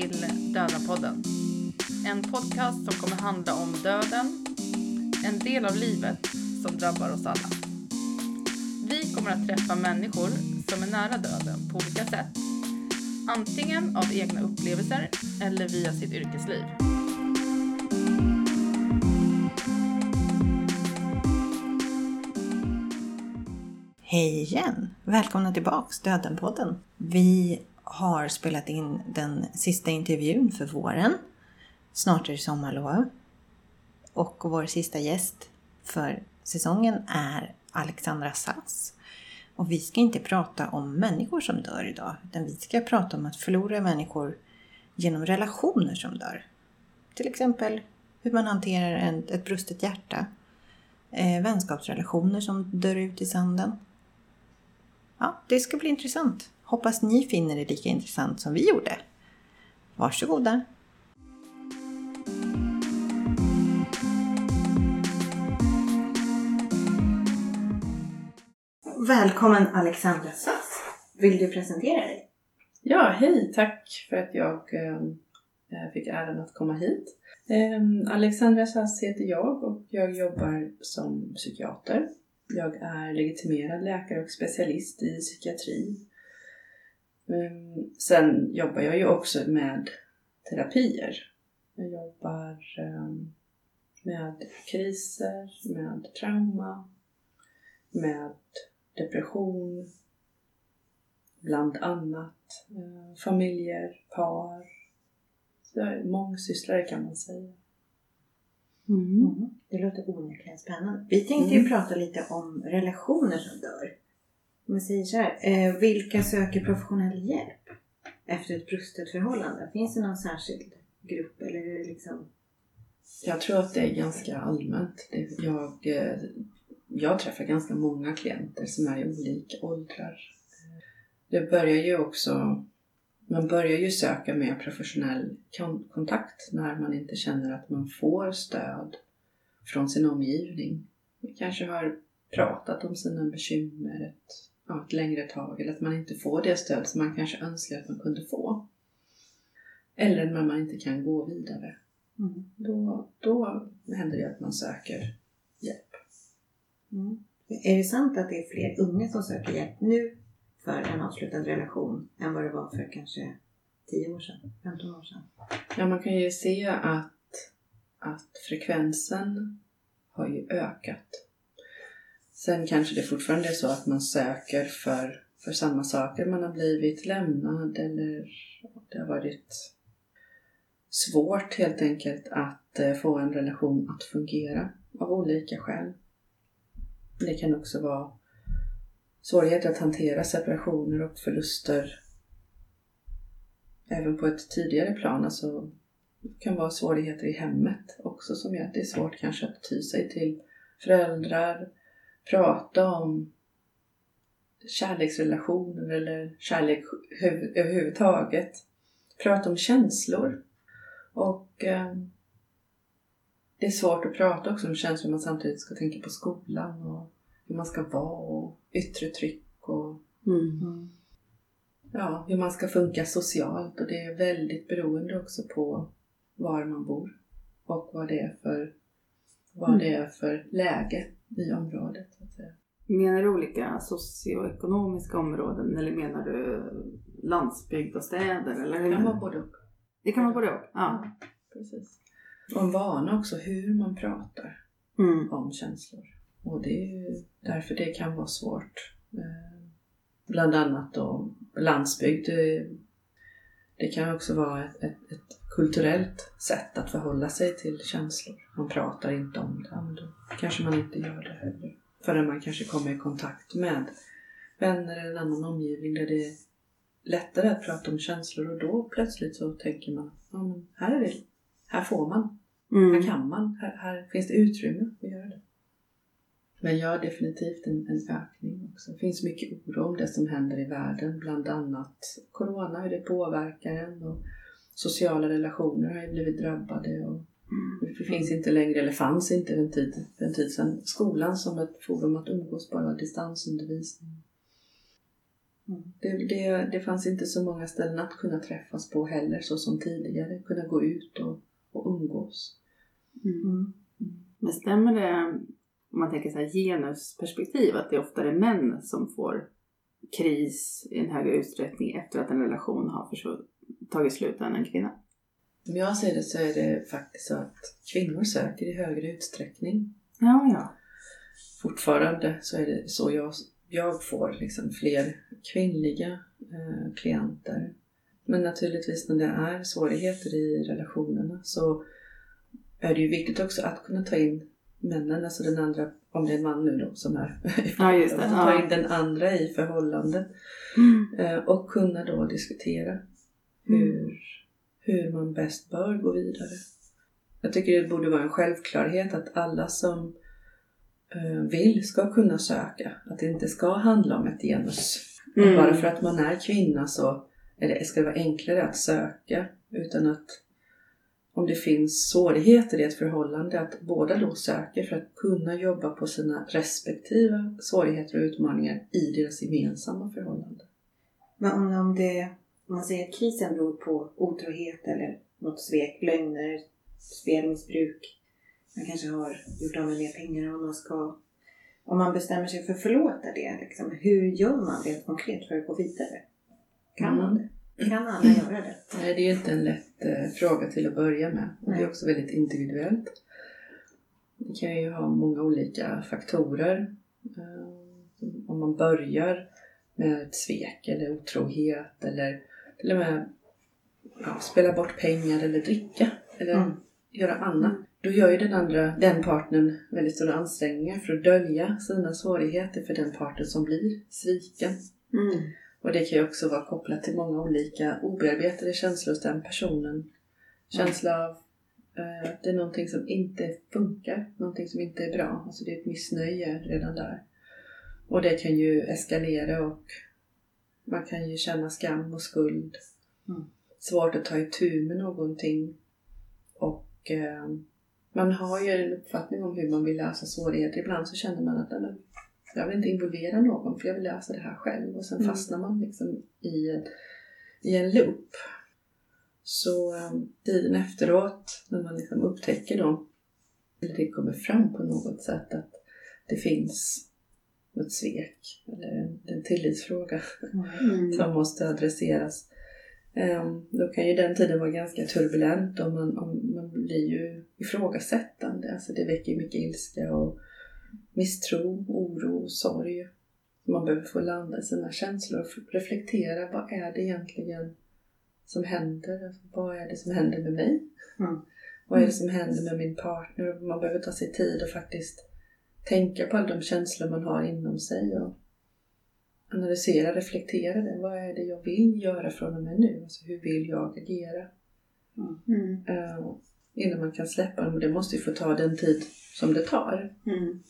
till Döda-podden. En podcast som kommer handla om döden, en del av livet som drabbar oss alla. Vi kommer att träffa människor som är nära döden på olika sätt. Antingen av egna upplevelser eller via sitt yrkesliv. Hej igen! Välkomna tillbaks Dödenpodden. Vi har spelat in den sista intervjun för våren. Snart är det sommarlov. Och vår sista gäst för säsongen är Alexandra Sass. Och vi ska inte prata om människor som dör idag, utan vi ska prata om att förlora människor genom relationer som dör. Till exempel hur man hanterar en, ett brustet hjärta, eh, vänskapsrelationer som dör ut i sanden. Ja, det ska bli intressant. Hoppas ni finner det lika intressant som vi gjorde. Varsågoda! Välkommen Alexandra Sass! Vill du presentera dig? Ja, hej! Tack för att jag äh, fick äran att komma hit. Ähm, Alexandra Sass heter jag och jag jobbar som psykiater. Jag är legitimerad läkare och specialist i psykiatri. Ähm, sen jobbar jag ju också med terapier. Jag jobbar ähm, med kriser, med trauma, med depression, bland annat. Eh, familjer, par. Så jag är mångsysslare kan man säga. Mm. Mm. Det låter onekligen spännande. Vi tänkte ju prata lite om relationer som dör. Om vi säger så här, eh, vilka söker professionell hjälp efter ett brustet förhållande? Finns det någon särskild grupp eller är det liksom? Jag tror att det är ganska allmänt. Jag eh, jag träffar ganska många klienter som är i olika åldrar. Det börjar ju också, man börjar ju söka mer professionell kontakt när man inte känner att man får stöd från sin omgivning. Man kanske har pratat om sina bekymmer ett, ja, ett längre tag eller att man inte får det stöd som man kanske önskar att man kunde få. Eller när man inte kan gå vidare. Mm. Då, då händer det att man söker hjälp. Mm. Är det sant att det är fler unga som söker hjälp nu för en avslutad relation än vad det var för kanske 10 år sedan, 15 år sedan? Ja, man kan ju se att, att frekvensen har ju ökat. Sen kanske det fortfarande är så att man söker för, för samma saker. Man har blivit lämnad eller det har varit svårt helt enkelt att eh, få en relation att fungera av olika skäl. Det kan också vara svårigheter att hantera separationer och förluster även på ett tidigare plan. Alltså, det kan vara svårigheter i hemmet också som gör att det är svårt kanske att ty sig till föräldrar, prata om kärleksrelationer eller kärlek överhuvudtaget. Prata om känslor. Och eh, det är svårt att prata också om känslor om man samtidigt ska tänka på skolan och hur man ska vara och yttre tryck och mm. ja, hur man ska funka socialt och det är väldigt beroende också på var man bor och vad det är för, vad mm. det är för läge i området. Så att säga. Menar du olika socioekonomiska områden eller menar du landsbygd och städer? Eller det kan vara både och. Det kan vara både och? Ja. ja precis. Och en vana också hur man pratar mm. om känslor. Och det är ju därför det kan vara svårt. Eh, bland annat då landsbygd. Det, det kan också vara ett, ett, ett, kulturellt sätt att förhålla sig till känslor. Man pratar inte om det, men då kanske man inte gör det heller. Förrän man kanske kommer i kontakt med vänner eller en annan omgivning där det är lättare att prata om känslor och då plötsligt så tänker man ja, här är det, här får man Mm. Här kan man, här, här, finns det utrymme att göra det. Men ja, definitivt en, en ökning också. Det finns mycket oro om det som händer i världen, bland annat Corona, hur det påverkar en och sociala relationer har ju blivit drabbade och mm. det finns inte längre, eller fanns inte för en tid, för en tid sedan, skolan som ett forum att umgås, bara distansundervisning. Mm. Det, det, det fanns inte så många ställen att kunna träffas på heller så som tidigare. Kunna gå ut och, och umgås. Mm. mm. Men stämmer det, om man tänker så här genusperspektiv, att det ofta är män som får kris i en högre utsträckning efter att en relation har tagit slut än en kvinna? Som jag ser det så är det faktiskt så att kvinnor söker i högre utsträckning. Ja, ja. Fortfarande så är det så jag, jag får liksom fler kvinnliga eh, klienter. Men naturligtvis när det är svårigheter i relationerna så är det ju viktigt också att kunna ta in männen, alltså den andra, om det är en man nu då som är ja, just det. ta in den andra i förhållandet. Mm. Eh, och kunna då diskutera hur, mm. hur man bäst bör gå vidare. Jag tycker det borde vara en självklarhet att alla som eh, vill ska kunna söka. Att det inte ska handla om ett genus. Mm. Bara för att man är kvinna så är det, ska det vara enklare att söka utan att om det finns svårigheter i ett förhållande att båda då söker för att kunna jobba på sina respektive svårigheter och utmaningar i deras gemensamma förhållande. Men om, det, om man säger att krisen beror på otrohet eller något svek, lögner, spelmissbruk. Man kanske har gjort av med mer pengar än man ska. Om man bestämmer sig för att förlåta det, liksom, hur gör man rent konkret för att gå vidare? Kan man det? Kan alla göra det? Nej, det är ju inte en lätt eh, fråga till att börja med. Och det är också väldigt individuellt. Det kan ju ha många olika faktorer. Eh, om man börjar med ett svek eller otrohet eller till och med ja, spela bort pengar eller dricka eller mm. göra annat. Då gör ju den andra, den partnern väldigt stora ansträngningar för att dölja sina svårigheter för den parten som blir sviken. Mm. Och det kan ju också vara kopplat till många olika obearbetade känslor hos den personen. Känsla av eh, det är någonting som inte funkar, någonting som inte är bra. Alltså det är ett missnöje redan där. Och det kan ju eskalera och man kan ju känna skam och skuld. Mm. Svårt att ta itu med någonting. Och eh, man har ju en uppfattning om hur man vill lösa svårigheter. Ibland så känner man att jag vill inte involvera någon för jag vill lösa det här själv. Och sen mm. fastnar man liksom i en, i en loop. Så um, tiden efteråt, när man liksom upptäcker då, eller det kommer fram på något sätt att det finns något svek eller en tillitsfråga mm. som måste adresseras. Um, då kan ju den tiden vara ganska turbulent och man, om, man blir ju ifrågasättande. Alltså det väcker mycket ilska och misstro, oro, sorg. Man behöver få landa i sina känslor och reflektera. Vad är det egentligen som händer? Alltså, vad är det som händer med mig? Mm. Vad är det som händer med min partner? Man behöver ta sig tid och faktiskt tänka på alla de känslor man har inom sig och analysera, reflektera det. Vad är det jag vill göra från och med nu? Alltså, hur vill jag agera? Mm. Uh, innan man kan släppa dem. Det måste ju få ta den tid som det tar. Mm.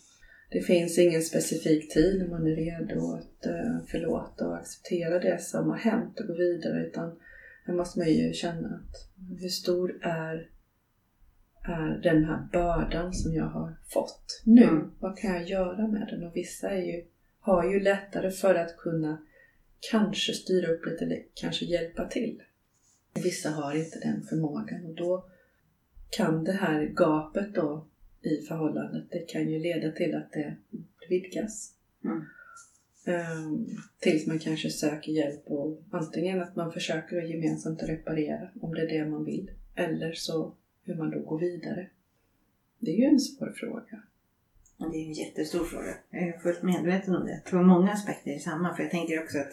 Det finns ingen specifik tid när man är redo att uh, förlåta och acceptera det som har hänt och gå vidare utan här måste man ju känna att hur stor är, är den här bördan som jag har fått nu? Mm. Vad kan jag göra med den? Och vissa är ju, har ju lättare för att kunna kanske styra upp lite eller kanske hjälpa till. Vissa har inte den förmågan och då kan det här gapet då i förhållandet, det kan ju leda till att det vidgas. Mm. Um, tills man kanske söker hjälp och antingen att man försöker att gemensamt reparera om det är det man vill. Eller så hur man då går vidare. Det är ju en svår fråga. Det är en jättestor fråga. Jag är fullt medveten om det. Jag tror många aspekter är samma. För jag tänker också att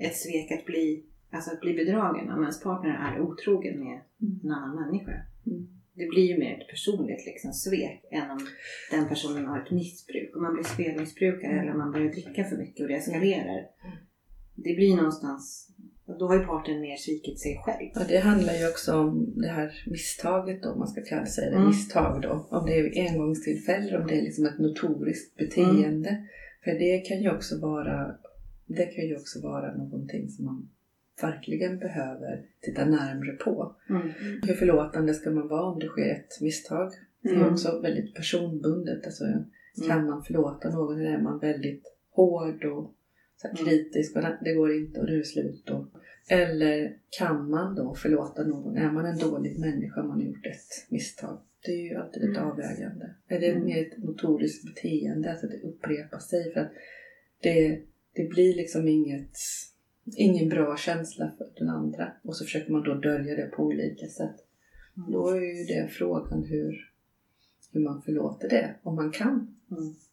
ett svek att bli, alltså att bli bedragen om ens partner är otrogen med en annan människa. Mm det blir ju mer ett personligt liksom, svek än om den personen har ett missbruk. Om man blir spelmissbrukare eller om man börjar dricka för mycket och det eskalerar. Det blir någonstans, då har ju parten mer svikit sig själv. Ja, det handlar ju också om det här misstaget då, om man ska kalla sig det, mm. misstag då. Om det är engångstillfälle, om det är liksom ett notoriskt beteende. Mm. För det kan ju också vara det kan ju också vara någonting som man verkligen behöver titta närmre på. Mm. Hur förlåtande ska man vara om det sker ett misstag? Det är mm. också väldigt personbundet. Alltså, mm. Kan man förlåta någon eller är man väldigt hård och så kritisk och det går inte och det är slut då. Eller kan man då förlåta någon? Är man en dålig människa om man har gjort ett misstag? Det är ju alltid ett avvägande. Är det mer ett motoriskt beteende, alltså att det upprepar sig? För att det, det blir liksom inget, ingen bra känsla för den andra. Och så försöker man då dölja det på olika sätt. Mm. Då är ju det frågan hur, hur man förlåter det. Om man kan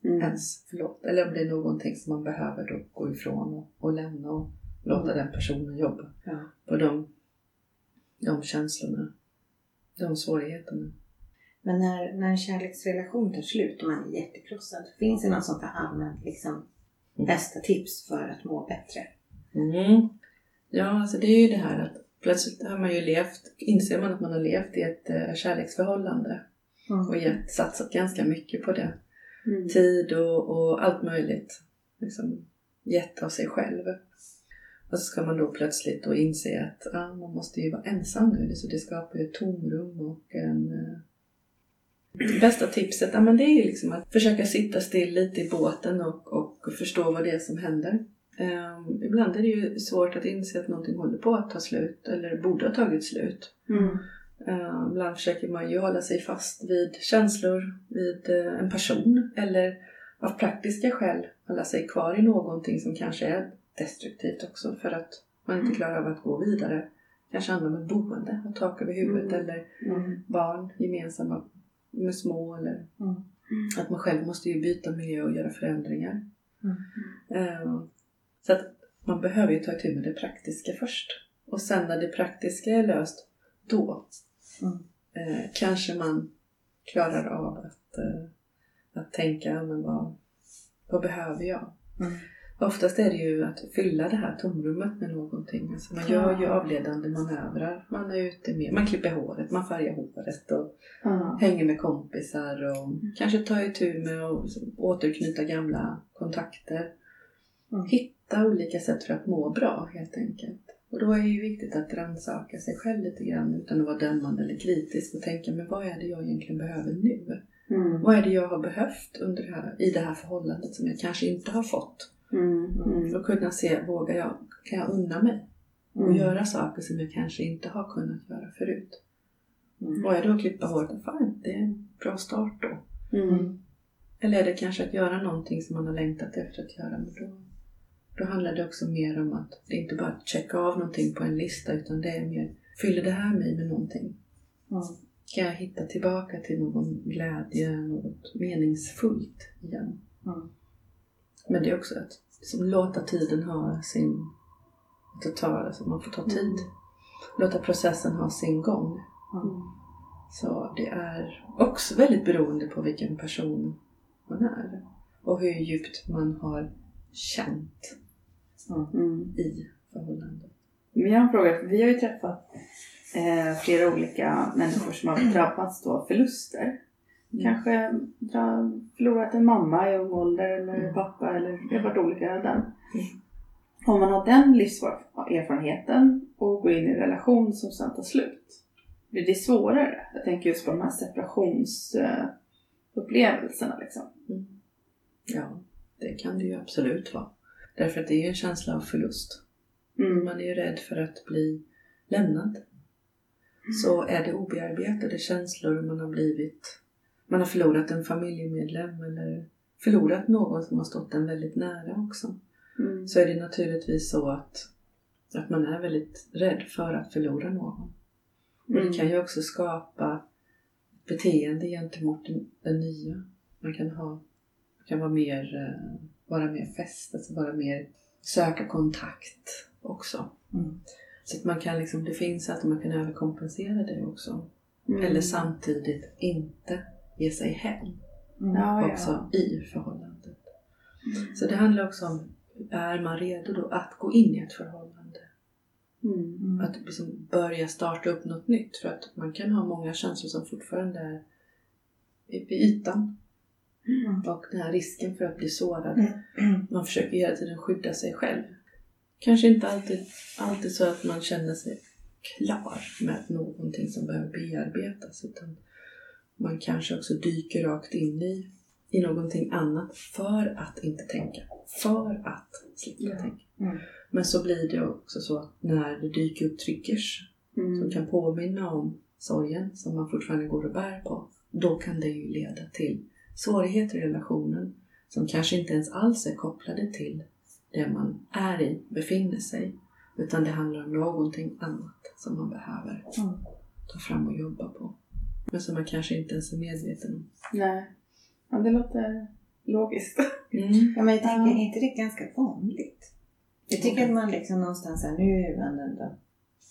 mm. ens förlåta. Eller om det är någonting som man behöver då gå ifrån och, och lämna och låta den personen jobba ja. på de, de känslorna, de svårigheterna. Men när, när en kärleksrelation tar slut och man är jättekrossad, finns det något sånt här allmänt liksom, mm. bästa tips för att må bättre? Mm. Ja, alltså det är ju det här att plötsligt har man ju levt, inser man att man har levt i ett uh, kärleksförhållande mm. och gett, satsat ganska mycket på det. Mm. Tid och, och, allt möjligt. Liksom, gett av sig själv. Och så ska man då plötsligt då inse att ah, man måste ju vara ensam nu, så det skapar ju ett tomrum och en uh, Bästa tipset ja, men det är ju liksom att försöka sitta still lite i båten och, och förstå vad det är som händer. Um, ibland är det ju svårt att inse att någonting håller på att ta slut eller borde ha tagit slut. Mm. Ibland försöker man ju hålla sig fast vid känslor, vid uh, en person eller av praktiska skäl hålla sig kvar i någonting som kanske är destruktivt också för att man inte mm. klarar av att gå vidare. Kanske handlar om ett boende, ha tak över huvudet mm. eller mm. barn, gemensamma med små eller mm. att man själv måste ju byta miljö och göra förändringar. Uh, så att man behöver ju ta itu med det praktiska först. Och sen när det praktiska är löst, då mm. eh, kanske man klarar av att, eh, att tänka, men vad, vad behöver jag? Mm. Oftast är det ju att fylla det här tomrummet med någonting. Alltså man gör ju avledande manövrar. Man är ute med, man klipper håret, man färgar håret och mm. hänger med kompisar och mm. kanske tar itu med att återknyta gamla kontakter. Mm. Hitta olika sätt för att må bra helt enkelt. Och då är det ju viktigt att rannsaka sig själv lite grann utan att vara dömande eller kritisk och tänka men vad är det jag egentligen behöver nu? Mm. Vad är det jag har behövt under det här, i det här förhållandet som jag kanske inte har fått? Mm. Mm. Och kunna se, vågar jag, kan jag unna mig? Och mm. göra saker som jag kanske inte har kunnat göra förut. Mm. Och är då att klippa håret, fine, det är en bra start då. Mm. Eller är det kanske att göra någonting som man har längtat efter att göra, men då då handlar det också mer om att det inte bara att checka av någonting på en lista utan det är mer, fyller det här mig med någonting? Mm. Kan jag hitta tillbaka till någon glädje, något meningsfullt igen? Mm. Men det är också att liksom, låta tiden ha sin... Ta, alltså, man får ta tid. Mm. Låta processen ha sin gång. Mm. Så det är också väldigt beroende på vilken person man är. Och hur djupt man har känt mm. i förhållandet. Men jag har en fråga, vi har ju träffat eh, flera olika människor som har drabbats av förluster. Mm. Kanske dra, förlorat en mamma i ung ålder eller mm. pappa eller det har varit olika öden. Mm. Om man har den livserfarenheten och går in i en relation som sen tar slut, blir det svårare? Jag tänker just på de här separationsupplevelserna. Liksom. Mm. Ja, det kan det ju absolut vara. Därför att det är ju en känsla av förlust. Mm. Man är ju rädd för att bli lämnad. Mm. Så är det obearbetade känslor man har blivit, man har förlorat en familjemedlem eller förlorat någon som har stått en väldigt nära också. Mm. Så är det naturligtvis så att, att man är väldigt rädd för att förlora någon. Och det mm. kan ju också skapa beteende gentemot den, den nya. Man kan ha, kan vara mer eh, vara mer fäst, alltså vara mer söka kontakt också. Mm. Så att man kan liksom, det finns att man kan överkompensera det också. Mm. Eller samtidigt inte ge sig hem. Mm. Också ja. i förhållandet. Mm. Så det handlar också om, är man redo då att gå in i ett förhållande? Mm. Att liksom börja starta upp något nytt. För att man kan ha många känslor som fortfarande är vid ytan. Mm. Och den här risken för att bli sårad. Mm. Man försöker hela tiden skydda sig själv. Kanske inte alltid, alltid så att man känner sig klar med någonting som behöver bearbetas. Utan man kanske också dyker rakt in i i någonting annat för att inte tänka. För att slippa Ja. tänka. Mm. Men så blir det också så att när det dyker upp triggers Mm. som kan påminna om sorgen som man fortfarande går och bär på. Då kan det ju leda till svårigheter i relationen som kanske inte ens alls är kopplade till det man är i, befinner sig. Utan det handlar om någonting annat som man behöver Mm. ta fram och jobba på. Men som man kanske inte ens är medveten om. Nej. Ja, det låter logiskt. Mm. Ja, men jag tänker, är inte det ganska vanligt? Jag tycker att man liksom någonstans här, nu är man ändå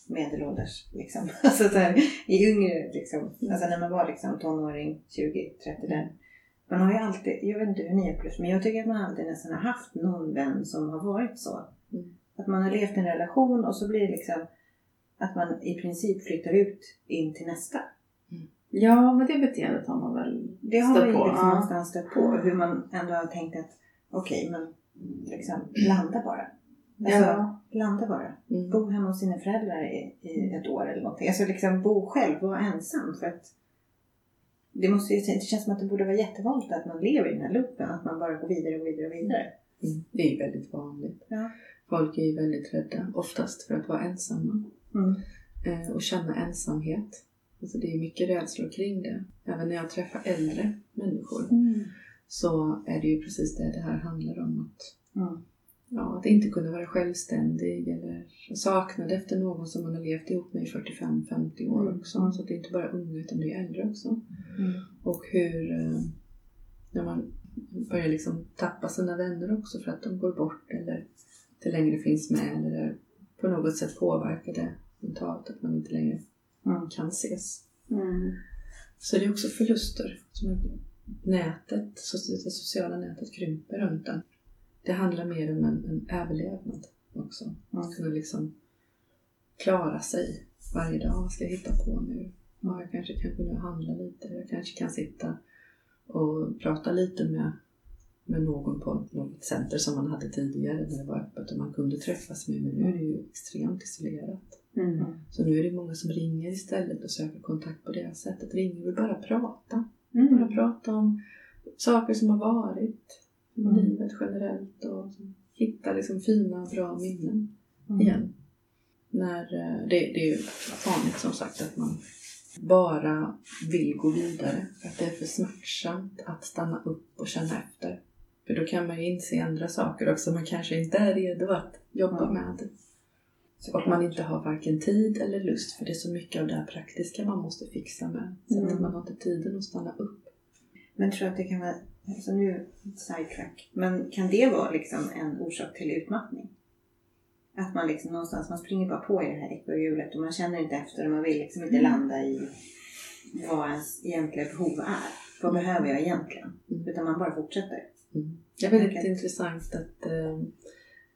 medelålders liksom. Alltså så här, i yngre liksom, alltså när man var liksom tonåring, 20, 30 där. Man har ju alltid, jag vet inte hur ni upplevs, men jag tycker att man alltid nästan har haft någon vän som har varit så. Mm. Att man har levt i en relation och så blir det liksom att man i princip flyttar ut in till nästa. Ja, men det beteendet har man väl Det har man ju på. liksom Ja. någonstans stött på. Hur man ändå har tänkt att okej, men liksom landa bara. Alltså, Ja. landa bara. Mm. Bo hemma hos sina föräldrar i, i ett år eller någonting. Alltså liksom bo själv, vara ensam. För att det, måste det känns som att det borde vara jättevanligt att man lever i den här loopen. Att man bara går vidare och vidare och vidare. Mm. Det är väldigt vanligt. Ja. Folk är ju väldigt rädda, oftast för att vara ensamma. Mm. eh, och känna ensamhet. Alltså det är mycket rädslor kring det. Även när jag träffar äldre människor så är det ju precis det det här handlar om. Att, Mm. Ja, att inte kunna vara självständig eller saknad efter någon som man har levt ihop med i 45-50 år Mm. också. Mm. Så att det är inte bara unga utan det är äldre också. Mm. Och hur eh, när man börjar liksom tappa sina vänner också för att de går bort eller inte längre finns med eller på något sätt påverkar det mentalt att man inte längre Mm. kan ses. Mm. Så det är också förluster. Som nätet, det sociala nätet krymper runt en. Det handlar mer om en, en överlevnad också. Mm. Att kunna liksom klara sig varje dag. Vad ska jag hitta på nu? Ja, jag kanske kan kunna handla lite. Jag kanske kan sitta och prata lite med, med någon på något center som man hade tidigare när det var öppet och man kunde träffas med. Men nu är det ju extremt isolerat. Mm. Så nu är det många som ringer istället och söker kontakt på det sättet. Ringer och bara prata. Mm. Bara prata om saker som har varit Mm. livet generellt och hitta liksom fina, bra minnen Mm. igen. När, eh, det, det är ju vanligt som sagt att man bara vill gå vidare att det är för smärtsamt att stanna upp och känna efter. För då kan man ju inse andra saker också man kanske inte är redo att jobba Mm. med. Och man inte har varken tid eller lust för det är så mycket av det här praktiska man måste fixa med. Så att Mm. man har inte tiden att stanna upp. Men tror att det kan vara, alltså nu sidetrack, men kan det vara liksom en orsak till utmattning? Att man liksom någonstans, man springer bara på i det här ekorrhjulet och man känner inte efter och man vill liksom inte Mm. landa i vad ens egentliga behov är. Vad behöver jag egentligen? Mm. Utan man bara fortsätter. Mm. Det är väldigt intressant att, eh,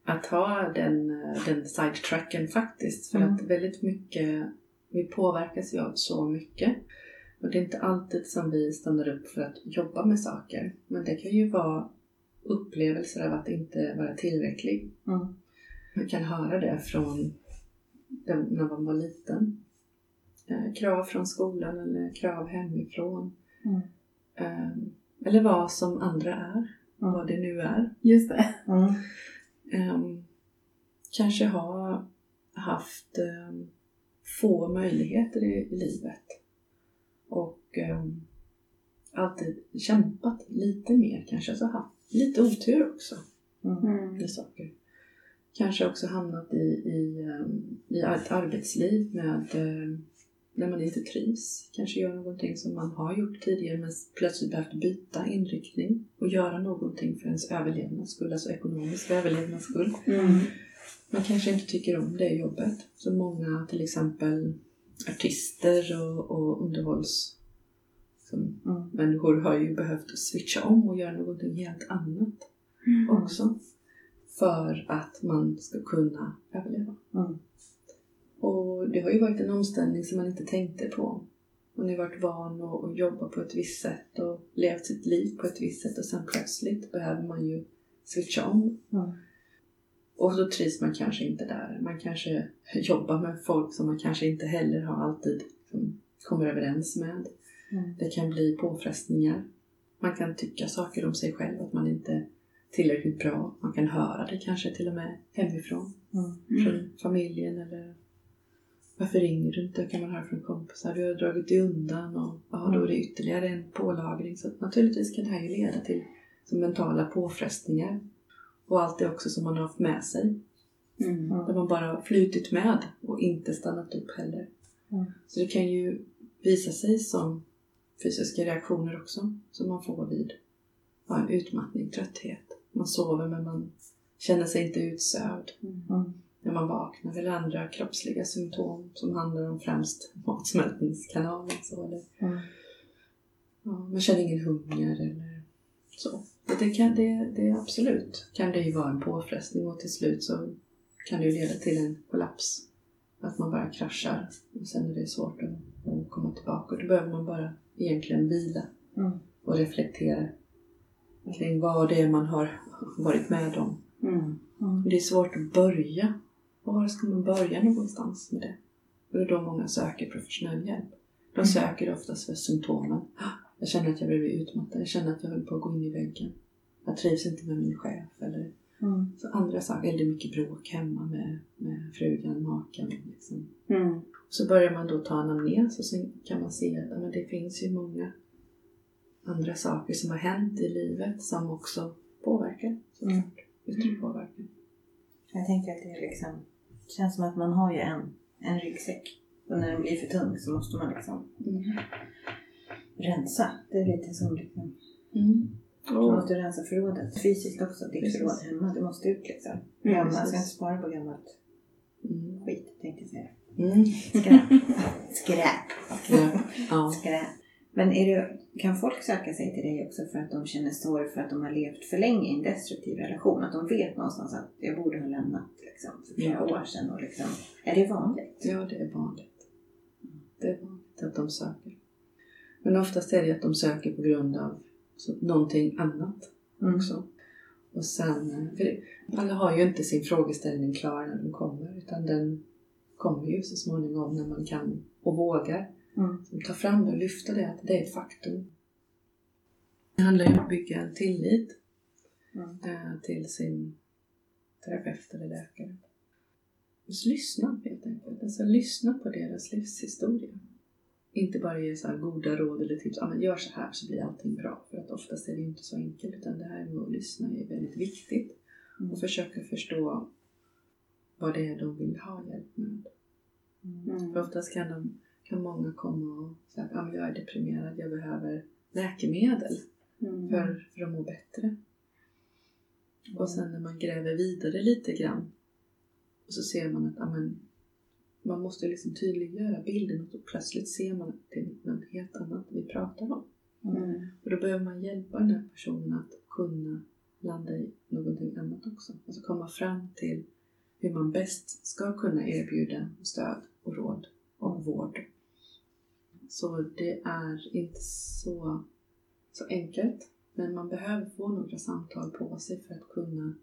att ha den, eh, den sidetracken faktiskt. För Mm. att väldigt mycket, vi påverkas ju av så mycket. Och det är inte alltid som vi stannar upp för att jobba med saker. Men det kan ju vara upplevelser av att inte vara tillräcklig. Mm. Man kan höra det från när man var liten. Eh, krav från skolan eller krav hemifrån. Mm. Eh, eller vad som andra är. Mm. Vad det nu är. Just det. Ehm, kanske ha haft ehm, få möjligheter i livet. Och ehm, alltid kämpat lite mer kanske. Alltså haft lite otur också Mm. Mm. med saker. Kanske också hamnat i, i, ehm, i ett arbetsliv med ehm, när man inte trivs. Kanske gör någonting som man har gjort tidigare men plötsligt behövt byta inriktning och göra någonting för ens överlevnads skull, alltså ekonomisk överlevnads skull. Mm. Man kanske inte tycker om det jobbet. Så många till exempel artister och, och underhålls som Mm. människor har ju behövt switcha om och göra någonting helt annat Mm. också. För att man ska kunna överleva. Mm. Och det har ju varit en omställning som man inte tänkte på. Man har varit van att, att jobba på ett visst sätt och levt sitt liv på ett visst sätt och sen plötsligt behöver man ju switcha om. Mm. Och då trivs man kanske inte där. Man kanske jobbar med folk som man kanske inte heller har alltid kommer överens med. Mm. Det kan bli påfrestningar. Man kan tycka saker om sig själv, att man inte är tillräckligt bra. Man kan höra det kanske till och med hemifrån. Mm. Från familjen eller varför ringer du inte? kan man höra från kompisar. Du har dragit dig undan och ja, då är det ytterligare en pålagring. Så naturligtvis kan det här ju leda till som mentala påfrestningar. Och allt det också som man har haft med sig. Mm. Där man bara flutit med och inte stannat upp heller. Mm. Så det kan ju visa sig som fysiska reaktioner också som man får vid ja, en utmattning, trötthet. Man sover men man känner sig inte utsövd Mm. när man vaknar eller andra kroppsliga symptom som handlar om främst matsmältningskanalen. Så, eller, Mm. ja, man känner ingen hunger eller så. Det, kan, det, det är absolut kan det ju vara en påfrestning och till slut så kan det ju leda till en kollaps. Att man bara kraschar och sen är det svårt att, att komma tillbaka. Och då behöver man bara egentligen vila Mm. och reflektera kring vad det är man har varit med om. Mm. Mm. Det är svårt att börja. Var ska man börja någonstans med det? Och det är då många söker professionell hjälp. De Mm. söker oftast för symptomen. "Ah, Jag känner att jag blir utmattad. Jag känner att jag håller på att gå in i väggen. Jag trivs inte med min chef. Eller Mm. så andra saker. Är mycket bråk hemma med, med frugan, maken. Liksom. Mm. Så börjar man då ta anamnes och sen kan man se att men det finns ju många andra saker som har hänt i livet som också påverkar. Såklart. Yttre påverkan. Jag tänker att det är liksom, det känns som att man har ju en, en ryggsäck. Och när den blir för tung så måste man liksom Mm. Rensa. Det är lite som liksom, Mm. du måste rensa förrådet. Fysiskt också, ditt Precis. förråd hemma. Det måste ut liksom. Man ska inte spara på gammalt mm. skit tänkte jag säga. Mm. Skräp. Skräp. Ja. ja. Skräp. Men är det, kan folk söka sig till dig också för att de känner sorg för att de har levt för länge i en destruktiv relation? Att de vet någonstans att jag borde ha lämnat liksom, för flera Ja. år sedan. Och liksom, är det vanligt? ja, det är vanligt. Det är vanligt att de söker. Men oftast är det att de söker på grund av så, någonting annat Mm. också. Och sen, alla har ju inte sin frågeställning klar när de kommer utan den kommer ju så småningom när man kan och vågar Mm. Så ta fram det och lyfta det, att det är ett faktum. Det handlar ju om att bygga en tillit Mm. eh, till sin terapeut eller läkare. Just lyssna helt enkelt. Alltså lyssna på deras livshistoria. Inte bara ge så goda råd eller tips. Ja, men gör så här så blir allting bra. För att oftast är det inte så enkelt. Utan det här med att lyssna är väldigt viktigt. Mm. Och försöka förstå vad det är de vill ha hjälp med. Mm. För oftast kan, de, kan många komma och säga att men jag är deprimerad, jag behöver läkemedel Mm. för, för att må bättre. Och sen när man gräver vidare lite grann och så ser man att ah, men, man måste liksom tydliggöra bilden och så plötsligt ser man att det är något helt annat vi pratar om. Mm. Och då behöver man hjälpa den här personen att kunna landa i någonting annat också. Alltså komma fram till hur man bäst ska kunna erbjuda stöd och råd och vård. Så det är inte så, så enkelt. Men man behöver få några samtal på sig för att kunna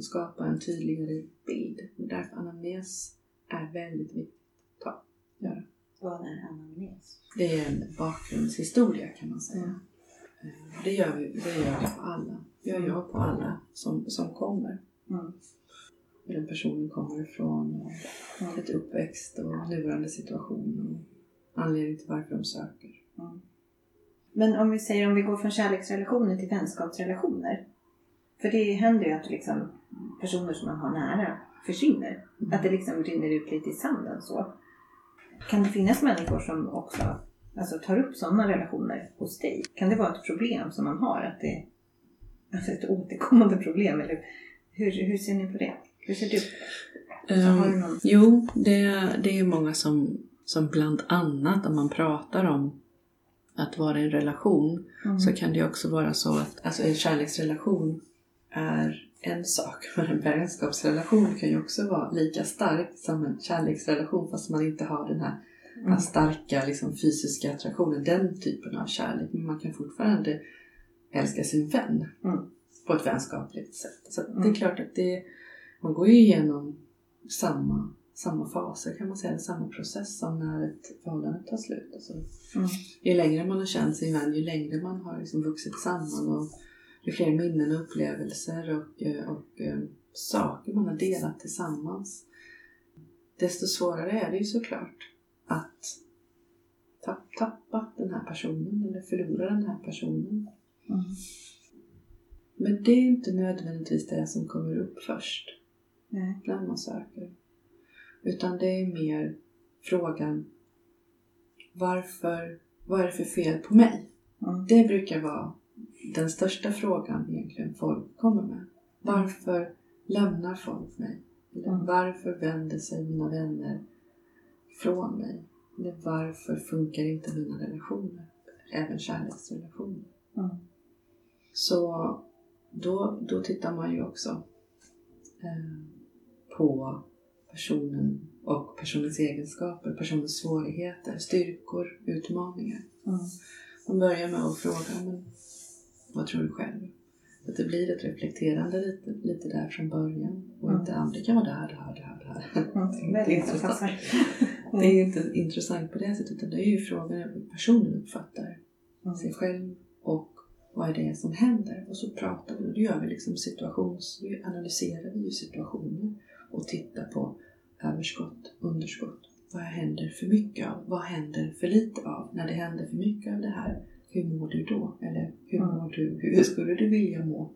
skapa en tydligare bild. Därför anamnes är väldigt viktigt att göra. Vad är anamnes? Det är en bakgrundshistoria kan man säga. Mm. Eh, Det gör vi, det gör vi på alla. Det gör jag på alla som, som kommer. Mm. Hur den personen kommer ifrån och Mm. ett uppväxt och nuvarande situation och anledning till varför de söker. Mm. Men om vi säger om vi går från kärleksrelationer till vänskapsrelationer. För det händer ju att liksom, personer som man har nära försvinner. Mm. Att det liksom rinner ut lite i sanden så. Kan det finnas människor som också alltså, tar upp sådana relationer hos dig? Kan det vara ett problem som man har? Att det alltså ett återkommande problem? Eller hur, hur ser ni på det? Hur ser du på det? Har du någon... Jo, det, det är många som, som bland annat om man pratar om att vara i en relation Mm. så kan det också vara så att alltså en kärleksrelation är en sak. Men en vänskapsrelation kan ju också vara lika stark som en kärleksrelation fast man inte har den här Mm. starka liksom, fysiska attraktionen, den typen av kärlek. Men man kan fortfarande älska sin vän Mm. på ett vänskapligt sätt. Så att det är Mm. klart att det, man går ju igenom samma samma faser kan man säga, samma process som när ett förhållande tar slut. Alltså, mm. Ju längre man har känt sin vän, ju längre man har liksom vuxit samman och ju fler minnen och upplevelser och, och, och eh, saker man har delat tillsammans. Desto svårare är det ju såklart att tappa den här personen eller förlora den här personen. Mm. Men det är inte nödvändigtvis det som kommer upp först Nej. när man söker. Utan det är mer frågan varför, vad är det för fel på mig? Mm. Det brukar vara den största frågan egentligen folk kommer med. Varför lämnar folk mig? Eller mm. varför vänder sig mina vänner från mig? Eller varför funkar inte mina relationer? Även kärleksrelationer. Mm. Så då, då tittar man ju också eh, på personen och personens egenskaper, personens svårigheter, styrkor, utmaningar. Mm. Man börjar med att fråga, men vad tror du själv? Att det blir ett reflekterande lite, lite där från början och mm. inte aldrig kan vara det här, det här, det här, det här. Mm. det, är inte intressant. det är inte intressant på det sättet utan det är ju frågan hur personen uppfattar mm. sig själv och vad är det som händer? Och så pratar vi och då gör vi liksom situations... Vi analyserar vi ju situationer och tittar på överskott, underskott. Vad händer för mycket av? Vad händer för lite av? När det händer för mycket av det här, hur mår du då? Eller hur mår du? Hur skulle du vilja må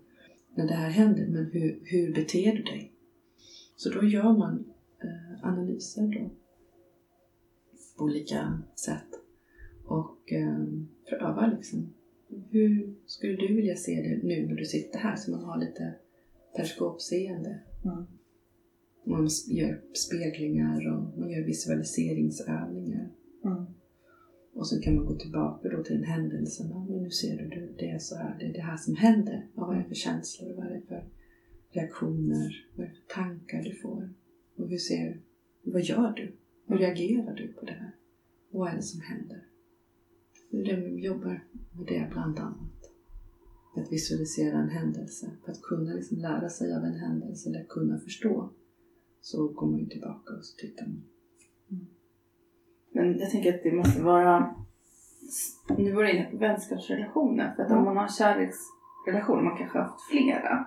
när det här händer? Men hur, hur beter du dig? Så då gör man eh, analyser då på olika sätt och eh, prövar liksom. Hur skulle du vilja se det nu när du sitter här så man har lite periskopseende? Mm. Man gör speglingar och man gör visualiseringsövningar. Mm. Och så kan man gå tillbaka då till den händelsen. Men nu ser du, det är så här, det är det här som händer. Ja, vad är det för känslor? Vad är det för reaktioner? Vad är det för tankar du får? Och hur ser Vad gör du? Hur reagerar du på det här? Och vad är det som händer? Det är det vi jobbar med det bland annat. Att visualisera en händelse. För att kunna liksom lära sig av en händelse eller kunna förstå så går man ju tillbaka och så tittar man. Mm. Men jag tänker att det måste vara... Nu var du inne på vänskapsrelationer. För att om man har kärleksrelationer, man kanske har haft flera.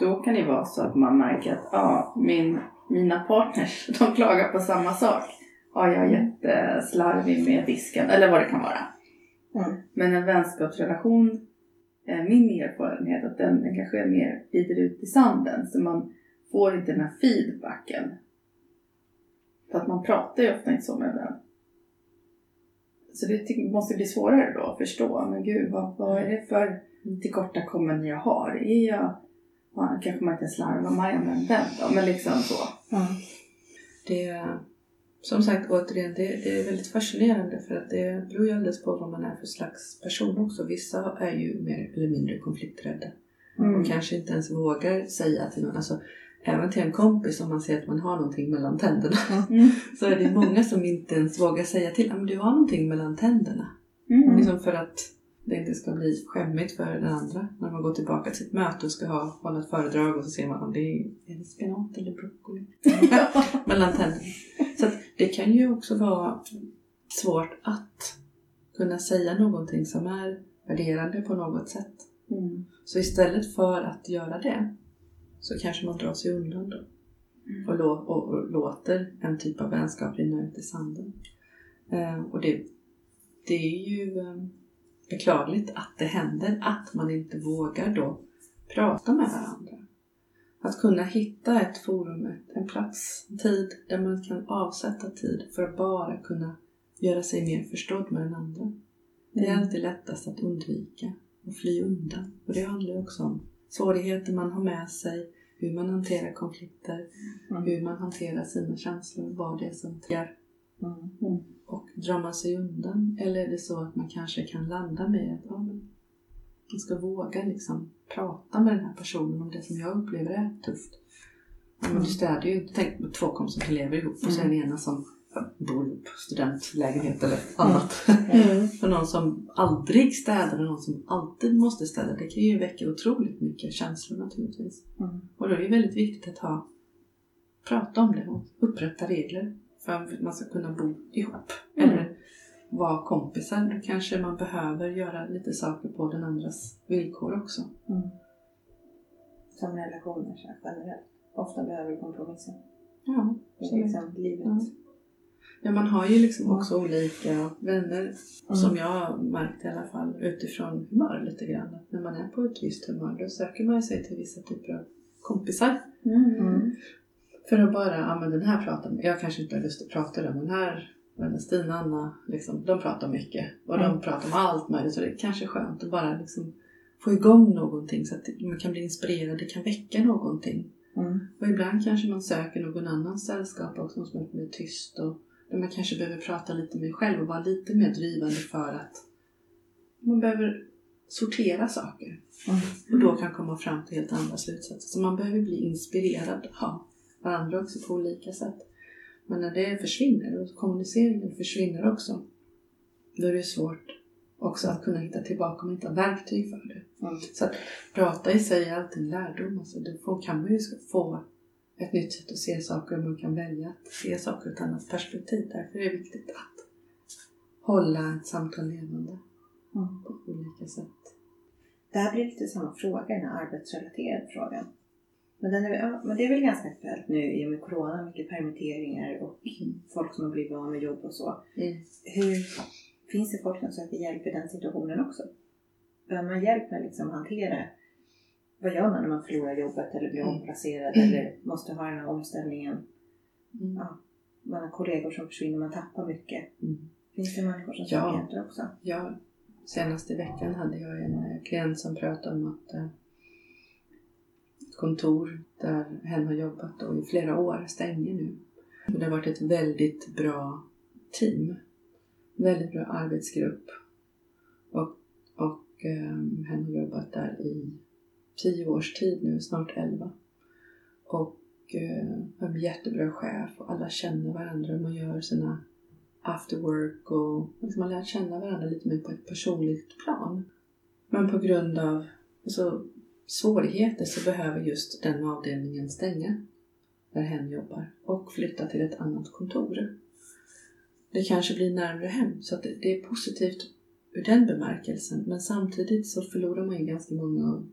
Då kan det vara så att man märker att ah, min, mina partners, de klagar på samma sak. Ah, jag är jätteslarvig med disken, eller vad det kan vara. Mm. Men en vänskapsrelation, är min erfarenhet att den, den kanske är mer glider ut i sanden. Så man får inte den här feedbacken. För att man pratar ju ofta inte så med en vän. Så det måste bli svårare då att förstå. Men gud, vad, vad är det för tillkortakommanden jag har? Är jag... Ja, kanske man inte slarvar med en vän då, men liksom så. Mm. Det, som sagt, återigen, det, det, är väldigt fascinerande för att det beror ju alldeles på vad man är för slags person också. Vissa är ju mer eller mindre konflikträdda mm. och kanske inte ens vågar säga till någon. Alltså, även till en kompis om man ser att man har någonting mellan tänderna. Mm. så är det många som inte ens vågar säga till att du har någonting mellan tänderna. Mm. Liksom för att det inte ska bli skämmigt för den andra. När man går tillbaka till ett möte och ska ha, hålla ett föredrag och så ser man om det är, är det spenat eller broccoli mellan tänderna. Så det kan ju också vara svårt att kunna säga någonting som är värderande på något sätt. Mm. Så istället för att göra det så kanske man drar sig undan då. Mm. Och, lå och, och, låter en typ av vänskap rinna ut i sanden. Eh, och det, det är ju eh, beklagligt att det händer, att man inte vågar då prata med varandra. Att kunna hitta ett forum, en plats, en tid där man kan avsätta tid för att bara kunna göra sig mer förstådd med den andra. Det är mm. alltid lättast att undvika och fly undan. Och det handlar också om svårigheter man har med sig, hur man hanterar konflikter, mm. hur man hanterar sina känslor, vad det är som triggar. Mm. mm. Och drar man sig undan? Eller är det så att man kanske kan landa med att ja, man ska våga liksom prata med den här personen om det som jag upplever är tufft. Ja, men du städar ju inte. Tänk två kompisar som lever ihop och så är den ena som på studentlägenhet eller annat. Mm. För någon som aldrig städar och någon som alltid måste städa, det kan ju väcka otroligt mycket känslor naturligtvis. Mm. Och då är det väldigt viktigt att ha prata om det och upprätta regler för att man ska kunna bo ihop. Mm. Eller vara kompisar. Då kanske man behöver göra lite saker på den andras villkor också. Mm. Som relationer generellt. Ofta behöver du kompromissa. Ja, så liksom livet. Ja. man har ju liksom också ja. olika vänner mm. som jag har märkt i alla fall utifrån humör lite grann. Att när man är på ett visst humör då söker man sig till vissa typer av kompisar. Mm. mm. För att bara, ja men den här pratar jag kanske inte har lust att prata med den här men Stina och Anna, liksom, de pratar mycket och mm. de pratar om allt möjligt så det är kanske skönt att bara liksom få igång någonting så att man kan bli inspirerad, det kan väcka någonting. Mm. Och ibland kanske man söker någon annans sällskap också som är mer tyst och man kanske behöver prata lite mer själv och vara lite mer drivande för att man behöver sortera saker mm. och då kan komma fram till helt andra slutsatser. Så man behöver bli inspirerad av varandra också på olika sätt. Men när det försvinner och kommuniceringen försvinner också, då är det svårt också att kunna hitta tillbaka om man inte har verktyg för det. Mm. Så att prata i sig är alltid en lärdom. Alltså då kan man ju få ett nytt sätt att se saker och man kan välja att se saker ur ett annat perspektiv. Därför är det viktigt att hålla ett samtal levande mm. på olika sätt. Det här blir lite samma fråga, den här arbetsrelaterade frågan. Men, den är, men det är väl ganska aktuellt nu i och med Corona, mycket permitteringar och mm. folk som har blivit av med jobb och så. Mm. Hur, finns det folk som söker hjälp i den situationen också? Behöver man hjälp med att liksom hantera vad gör man när man förlorar jobbet eller blir mm. omplacerad eller måste ha den här omställningen? Mm. Ja, man har kollegor som försvinner, man tappar mycket. Mm. Finns det människor som hjälp där också? Ja, senast i veckan hade jag en eh, klient som pratade om att ett kontor där hen har jobbat då i flera år stänger nu. det har varit ett väldigt bra team väldigt bra arbetsgrupp. Och, och um, hen har jobbat där i tio års tid nu, snart elva. Och eh, en jättebra chef och alla känner varandra. Man gör sina after work och liksom man lär känna varandra lite mer på ett personligt plan. Men på grund av alltså, svårigheter så behöver just den avdelningen stänga där hen jobbar och flytta till ett annat kontor det kanske blir närmare hem. Så att det är positivt ur den bemärkelsen. Men samtidigt så förlorar man ju ganska många av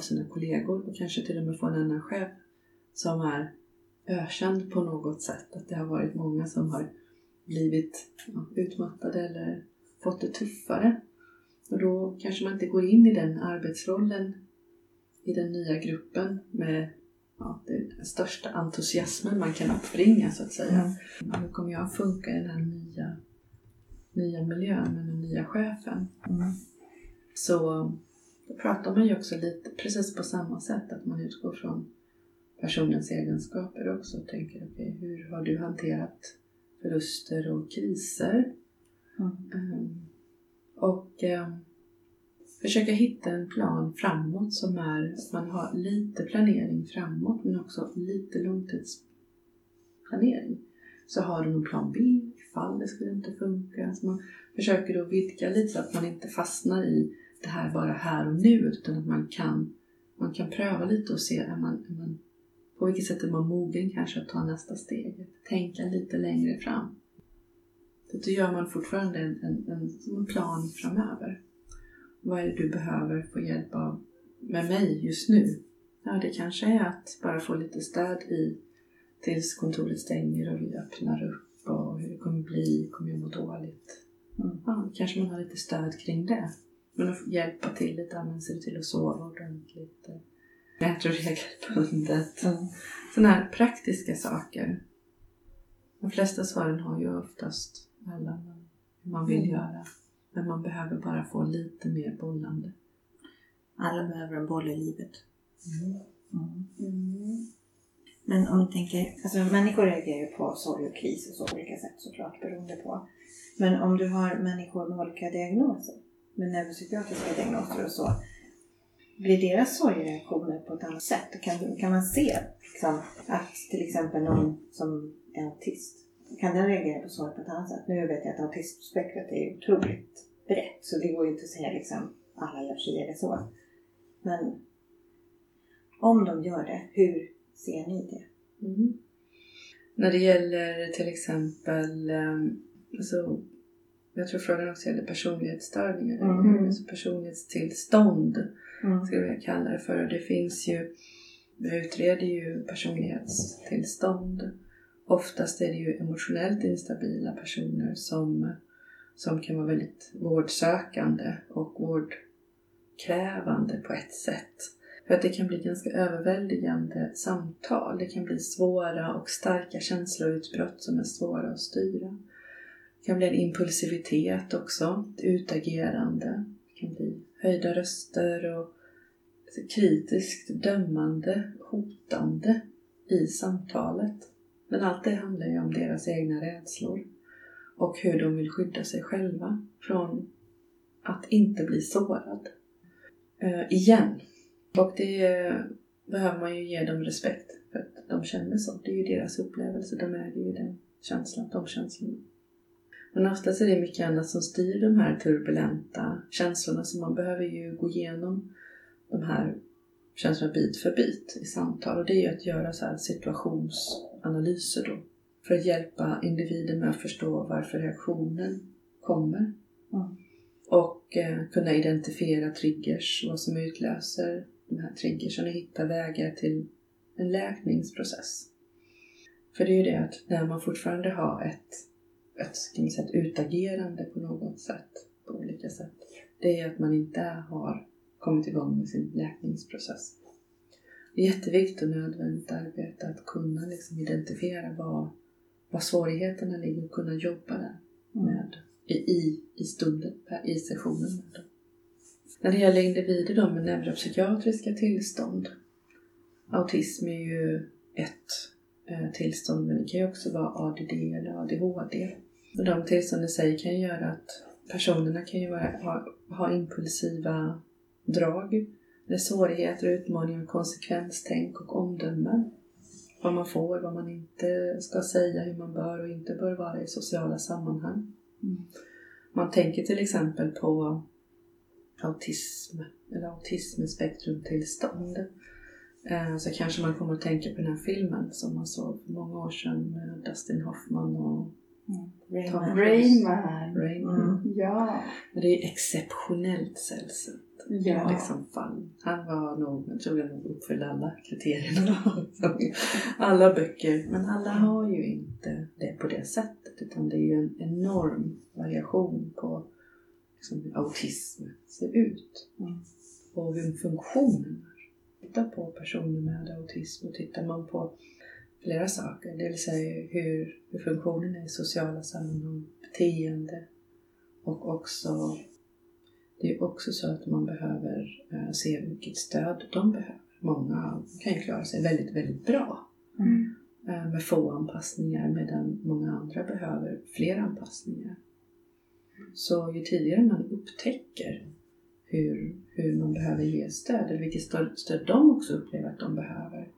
sina kollegor och kanske till och med får en annan chef som är ökänd på något sätt. Att det har varit många som har blivit ja, utmattade eller fått det tuffare. Och då kanske man inte går in i den arbetsrollen i den nya gruppen med ja, den största entusiasmen man kan uppbringa så att säga. Mm. Hur kommer jag funka i den här nya, nya miljön med den nya chefen? Mm. Så då pratar man ju också lite precis på samma sätt, att man utgår från personens egenskaper också och tänker okay, hur har du hanterat förluster och kriser? Mm. Um, och um, försöka hitta en plan framåt som är att man har lite planering framåt men också lite långtidsplanering. Så har du någon plan B ifall det skulle inte funka. Så man försöker då vidga lite så att man inte fastnar i det här bara här och nu utan att man kan, man kan pröva lite och se är man, är man, på vilket sätt är man mogen kanske att ta nästa steg. Tänka lite längre fram. Så då gör man fortfarande en, en, en, en plan framöver. Vad är det du behöver få hjälp av med mig just nu? Ja, det kanske är att bara få lite stöd i tills kontoret stänger och vi öppnar upp och hur det kommer bli, kommer jag må dåligt? Mm. Ja, kanske man har lite stöd kring det. Men att hjälpa till lite, men ser till att sova ordentligt. Äter regelbundet. Mm. Sådana här praktiska saker. De flesta svaren har ju oftast alla hur man vill mm. göra. Men man behöver bara få lite mer bollande. Alla behöver en boll i livet. Mm. Mm. Mm. Men om du tänker, alltså människor reagerar ju på sorg och kris och så på olika sätt såklart beroende på. Men om du har människor med olika diagnoser, med neuropsykiatriska diagnoser och så, blir deras sorgreaktioner på ett annat sätt? Kan, kan man se liksom, att till exempel någon som är autist kan den reagera på sorg på ett annat sätt. Nu vet jag att autismspektrat är otroligt brett så det går ju inte att säga liksom alla gör si eller så. Men om de gör det, hur ser ni det? Mm. När det gäller till exempel, ehm, alltså, jag tror frågan också gäller personlighetsstörningar, Mm. alltså personlighetstillstånd Mm. skulle jag kalla det för. Och det finns ju, vi utreder ju personlighetstillstånd. Oftast är det ju emotionellt instabila personer som, som kan vara väldigt vårdsökande och vårdkrävande på ett sätt. För att det kan bli ganska överväldigande samtal. Det kan bli svåra och starka känsloutbrott som är svåra att styra. Det kan bli en impulsivitet också, ett utagerande. Det kan bli höjda röster och kritiskt dömande, hotande i samtalet. Men allt det handlar ju om deras egna rädslor och hur de vill skydda sig själva från att inte bli sårad. Äh, igen. Och det eh, behöver man ju ge dem respekt för att de känner så. Det är ju deras upplevelse, de äger ju den känslan, de känslorna. Men oftast är det mycket annat som styr de här turbulenta känslorna så man behöver ju gå igenom de här känslorna bit för bit i samtal och det är ju att göra så situationsanalyser då för att hjälpa individen med att förstå varför reaktionen kommer. Mm. Och eh, kunna identifiera triggers, vad som utlöser de här triggersen och hitta vägar till en läkningsprocess. För det är ju det att när man fortfarande har ett, ett, ska man säga, ett utagerande på något sätt, på olika sätt, det är att man inte har kommit igång med sin läkningsprocess. Det är jätteviktigt och nödvändigt arbete att kunna liksom identifiera var, var svårigheterna ligger och kunna jobba där med i, i, i stunden, i sessionen med dem. När det gäller individer då med neuropsykiatriska tillstånd, autism är ju ett eh, tillstånd men det kan ju också vara ADD eller ADHD. De tillstånden i sig kan ju göra att personerna kan ju vara, ha, ha impulsiva drag, eller svårigheter, utmaningar, konsekvenstänk och omdöme. Vad man får, vad man inte ska säga, hur man bör och inte bör vara i sociala sammanhang. Mm. Man tänker till exempel på autism eller autismspektrumtillstånd. Eh, Så kanske man kommer att tänka på den här filmen som man såg för många år sedan med Dustin Hoffman och Tom Rayman. Mm. Ja. Men det är exceptionellt sällsynt. Ja. Liksom. Han var nog, jag tror jag nog uppfyllde alla kriterierna. alla böcker. Men alla har ju inte det på det sättet. Utan det är ju en enorm variation på liksom, hur autism ser ut. Mm. Och hur funktionen är. Titta på personer med autism och tittar man på flera saker. Det vill säga hur, hur funktionen är i sociala sammanhang, beteende och också det är också så att man behöver eh, se vilket stöd de behöver. Många kan ju klara sig väldigt, väldigt bra Mm. eh, med få anpassningar medan många andra behöver fler anpassningar. Så ju tidigare man upptäcker hur, hur man behöver ge stöd, eller vilket stöd de också upplever att de behöver,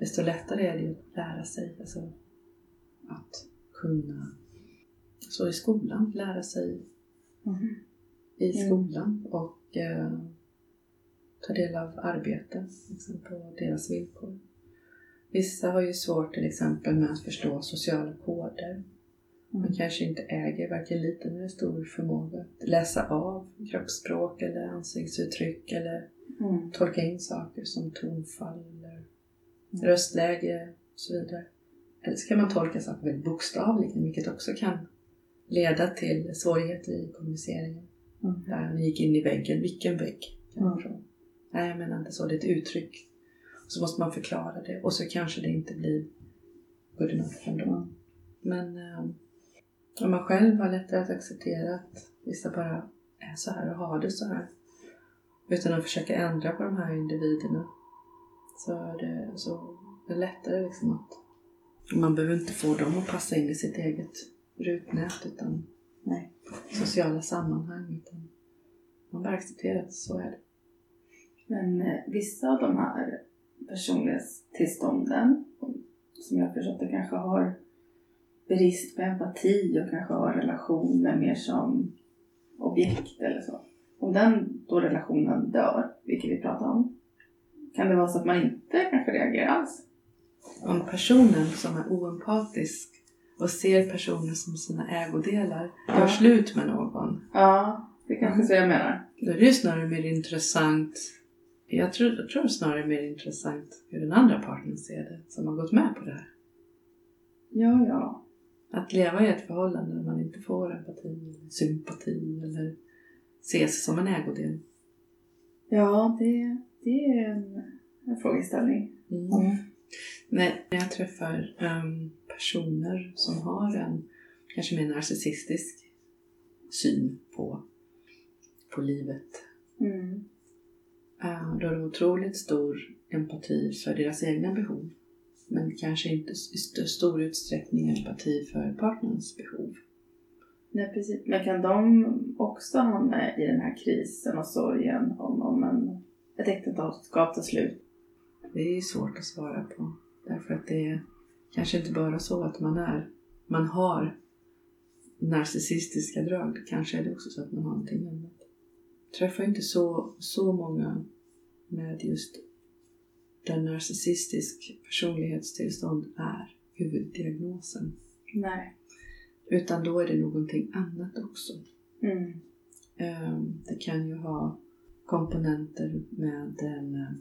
desto lättare är det att lära sig alltså, att kunna, så i skolan, lära sig Mm. i skolan och eh, ta del av arbete liksom, på deras villkor. Vissa har ju svårt till exempel med att förstå sociala koder. Man Mm. kanske inte äger varken liten eller stor förmåga att läsa av kroppsspråk eller ansiktsuttryck eller Mm. tolka in saker som tonfall. Röstläge och så vidare. Eller så kan man tolka saker väldigt bokstavligen vilket också kan leda till svårigheter i kommuniceringen. Mm. Där han gick in i väggen. Vilken vägg? Mm. Nej, jag menar inte så. Det är ett uttryck. Så måste man förklara det och så kanske det inte blir good enough ändå. Mm. Men eh, om man själv har lättare att acceptera att vissa bara är så här och har det så här utan att försöka ändra på de här individerna så är det, så är det lättare liksom att man behöver inte få dem att passa in i sitt eget rutnät utan Nej. sociala sammanhang utan man bara accepterar att så är det. Men eh, vissa av de här personlighetstillstånden som jag förstått det kanske har brist på empati och kanske har relationer mer som objekt eller så. Om den då relationen dör, vilket vi pratar om, kan det vara så att man inte kanske reagerar alls? om personen som är oempatisk och ser personen som sina ägodelar gör slut med någon. Ja, det är kanske så jag menar. Då är det ju snarare mer intressant jag tror, jag tror snarare mer intressant hur den andra parten ser det, som har gått med på det här. Ja, ja. Att leva i ett förhållande där man inte får empati, eller sympati eller ses som en ägodel. Ja, det, det är en, en frågeställning. Mm. Mm. När jag träffar um, personer som har en kanske mer narcissistisk syn på, på livet. Mm. Uh, då har de otroligt stor empati för deras egna behov. Men kanske inte i stor utsträckning empati för partnerns behov. Nej, precis. Men kan de också hamna i den här krisen och sorgen om, om en, ett äktenskap tar slut? Det är svårt att svara på. Därför att det är kanske inte bara så att man är, man har narcissistiska drag. Kanske är det också så att man har någonting annat. Jag träffar inte så, så många med just där narcissistisk personlighetstillstånd är huvuddiagnosen. Nej. Utan då är det någonting annat också. Mm. Ehm, det kan ju ha komponenter med en, eh,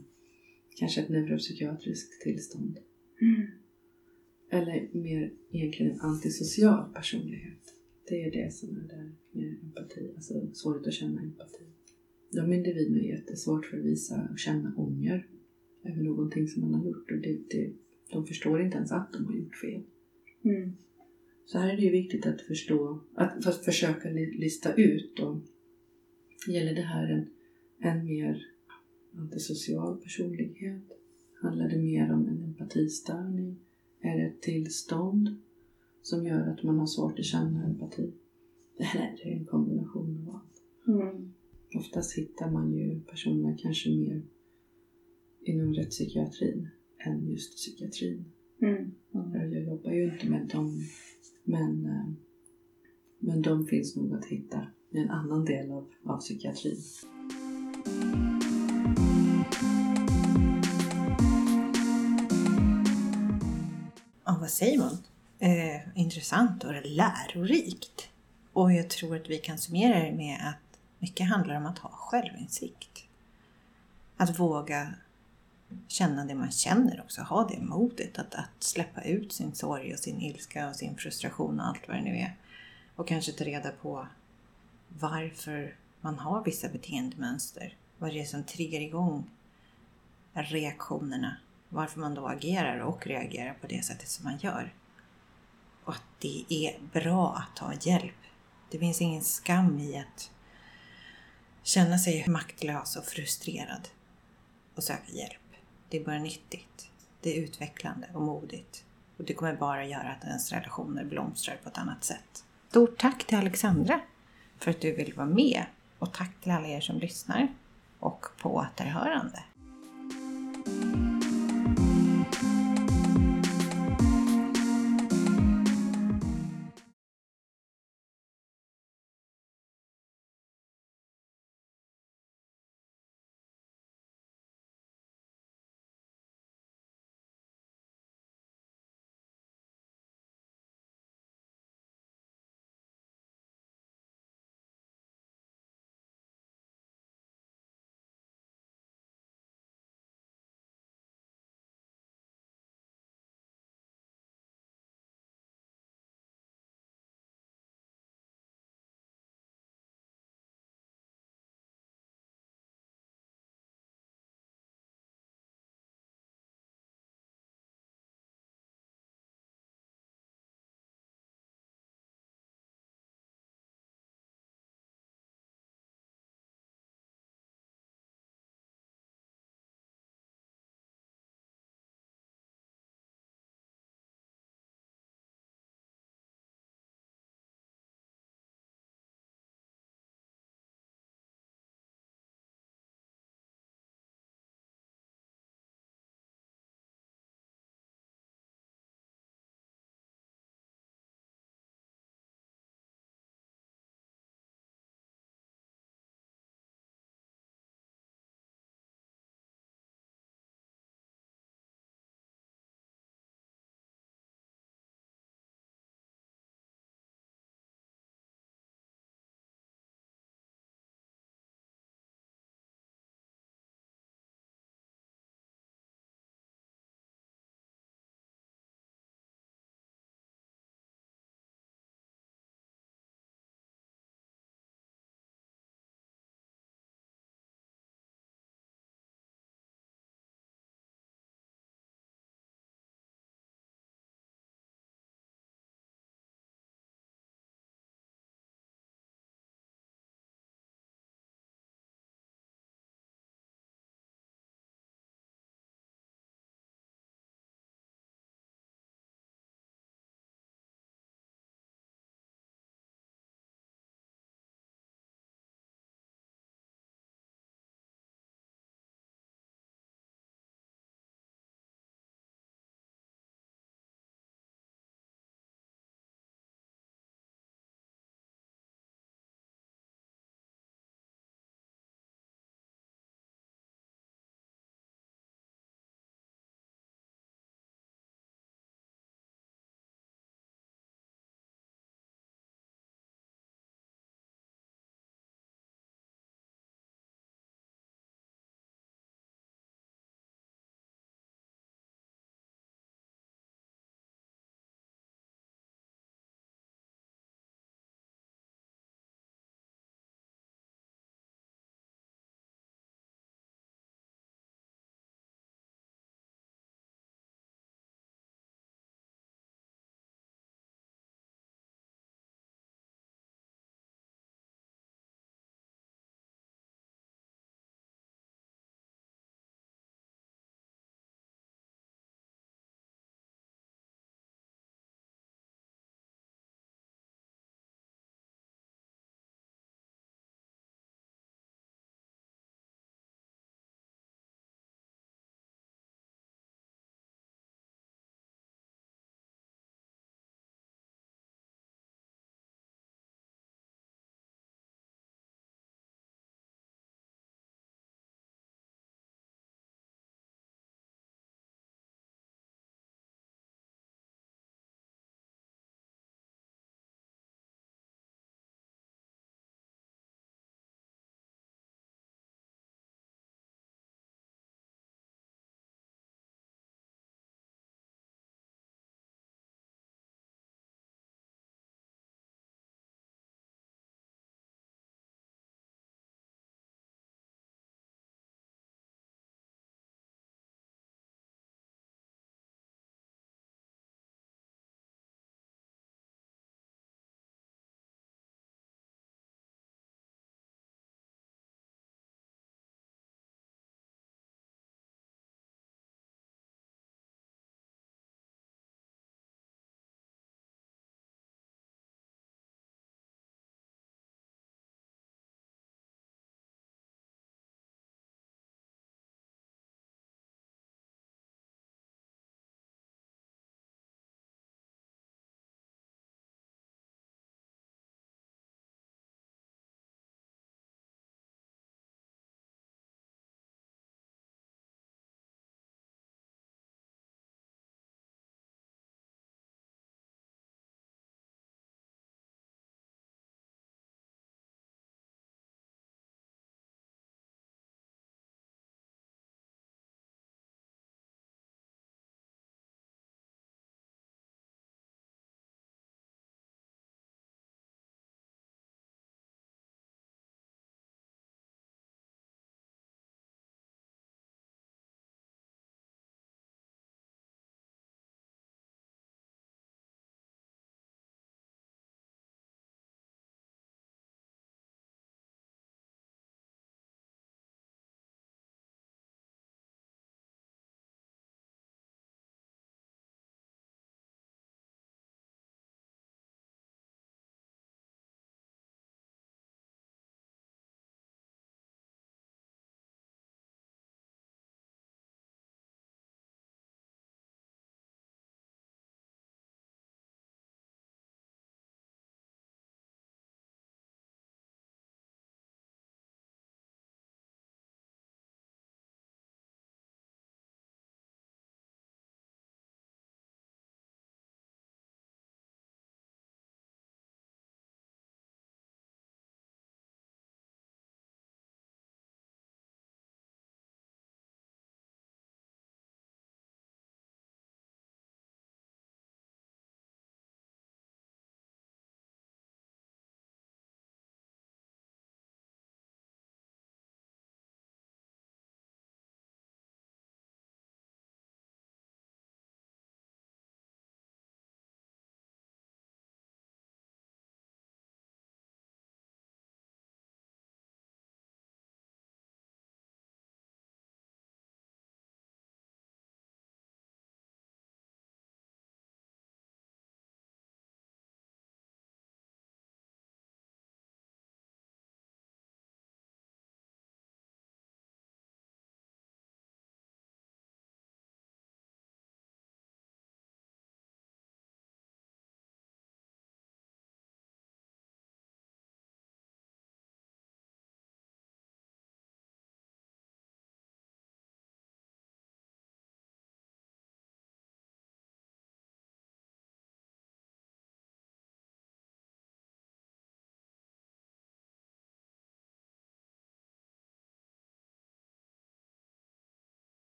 kanske ett neuropsykiatriskt tillstånd. Mm. Eller mer egentligen en antisocial personlighet. Det är det som är där med empati, alltså svårt att känna empati. De individerna är jättesvårt för att visa och känna ånger över någonting som man har gjort. Och det, det, de förstår inte ens att de har gjort fel. Mm. Så här är det ju viktigt att förstå, att, att försöka lista ut. Och gäller det här en, en mer antisocial personlighet? Handlar det mer om en empatistörning? Är det ett tillstånd som gör att man har svårt att känna empati? Eller är det en kombination av allt? Mm. Oftast hittar man ju personerna kanske mer inom rättspsykiatrin än just psykiatrin. Mm. Jag jobbar ju inte med dem, men, eh, men de finns nog att hitta i en annan del av, av psykiatrin. Vad säger man? Eh, intressant och lärorikt. Och jag tror att vi kan summera det med att mycket handlar om att ha självinsikt. Att våga känna det man känner också. Ha det modet att, att släppa ut sin sorg och sin ilska och sin frustration och allt vad det nu är. Och kanske ta reda på varför man har vissa beteendemönster. Vad det är som triggar igång reaktionerna. Varför man då agerar och reagerar på det sättet som man gör. Och att det är bra att ta hjälp. Det finns ingen skam i att känna sig maktlös och frustrerad och söka hjälp. Det är bara nyttigt. Det är utvecklande och modigt. Och det kommer bara göra att ens relationer blomstrar på ett annat sätt. Stort tack till Alexandra för att du vill vara med och tack till alla er som lyssnar och på återhörande.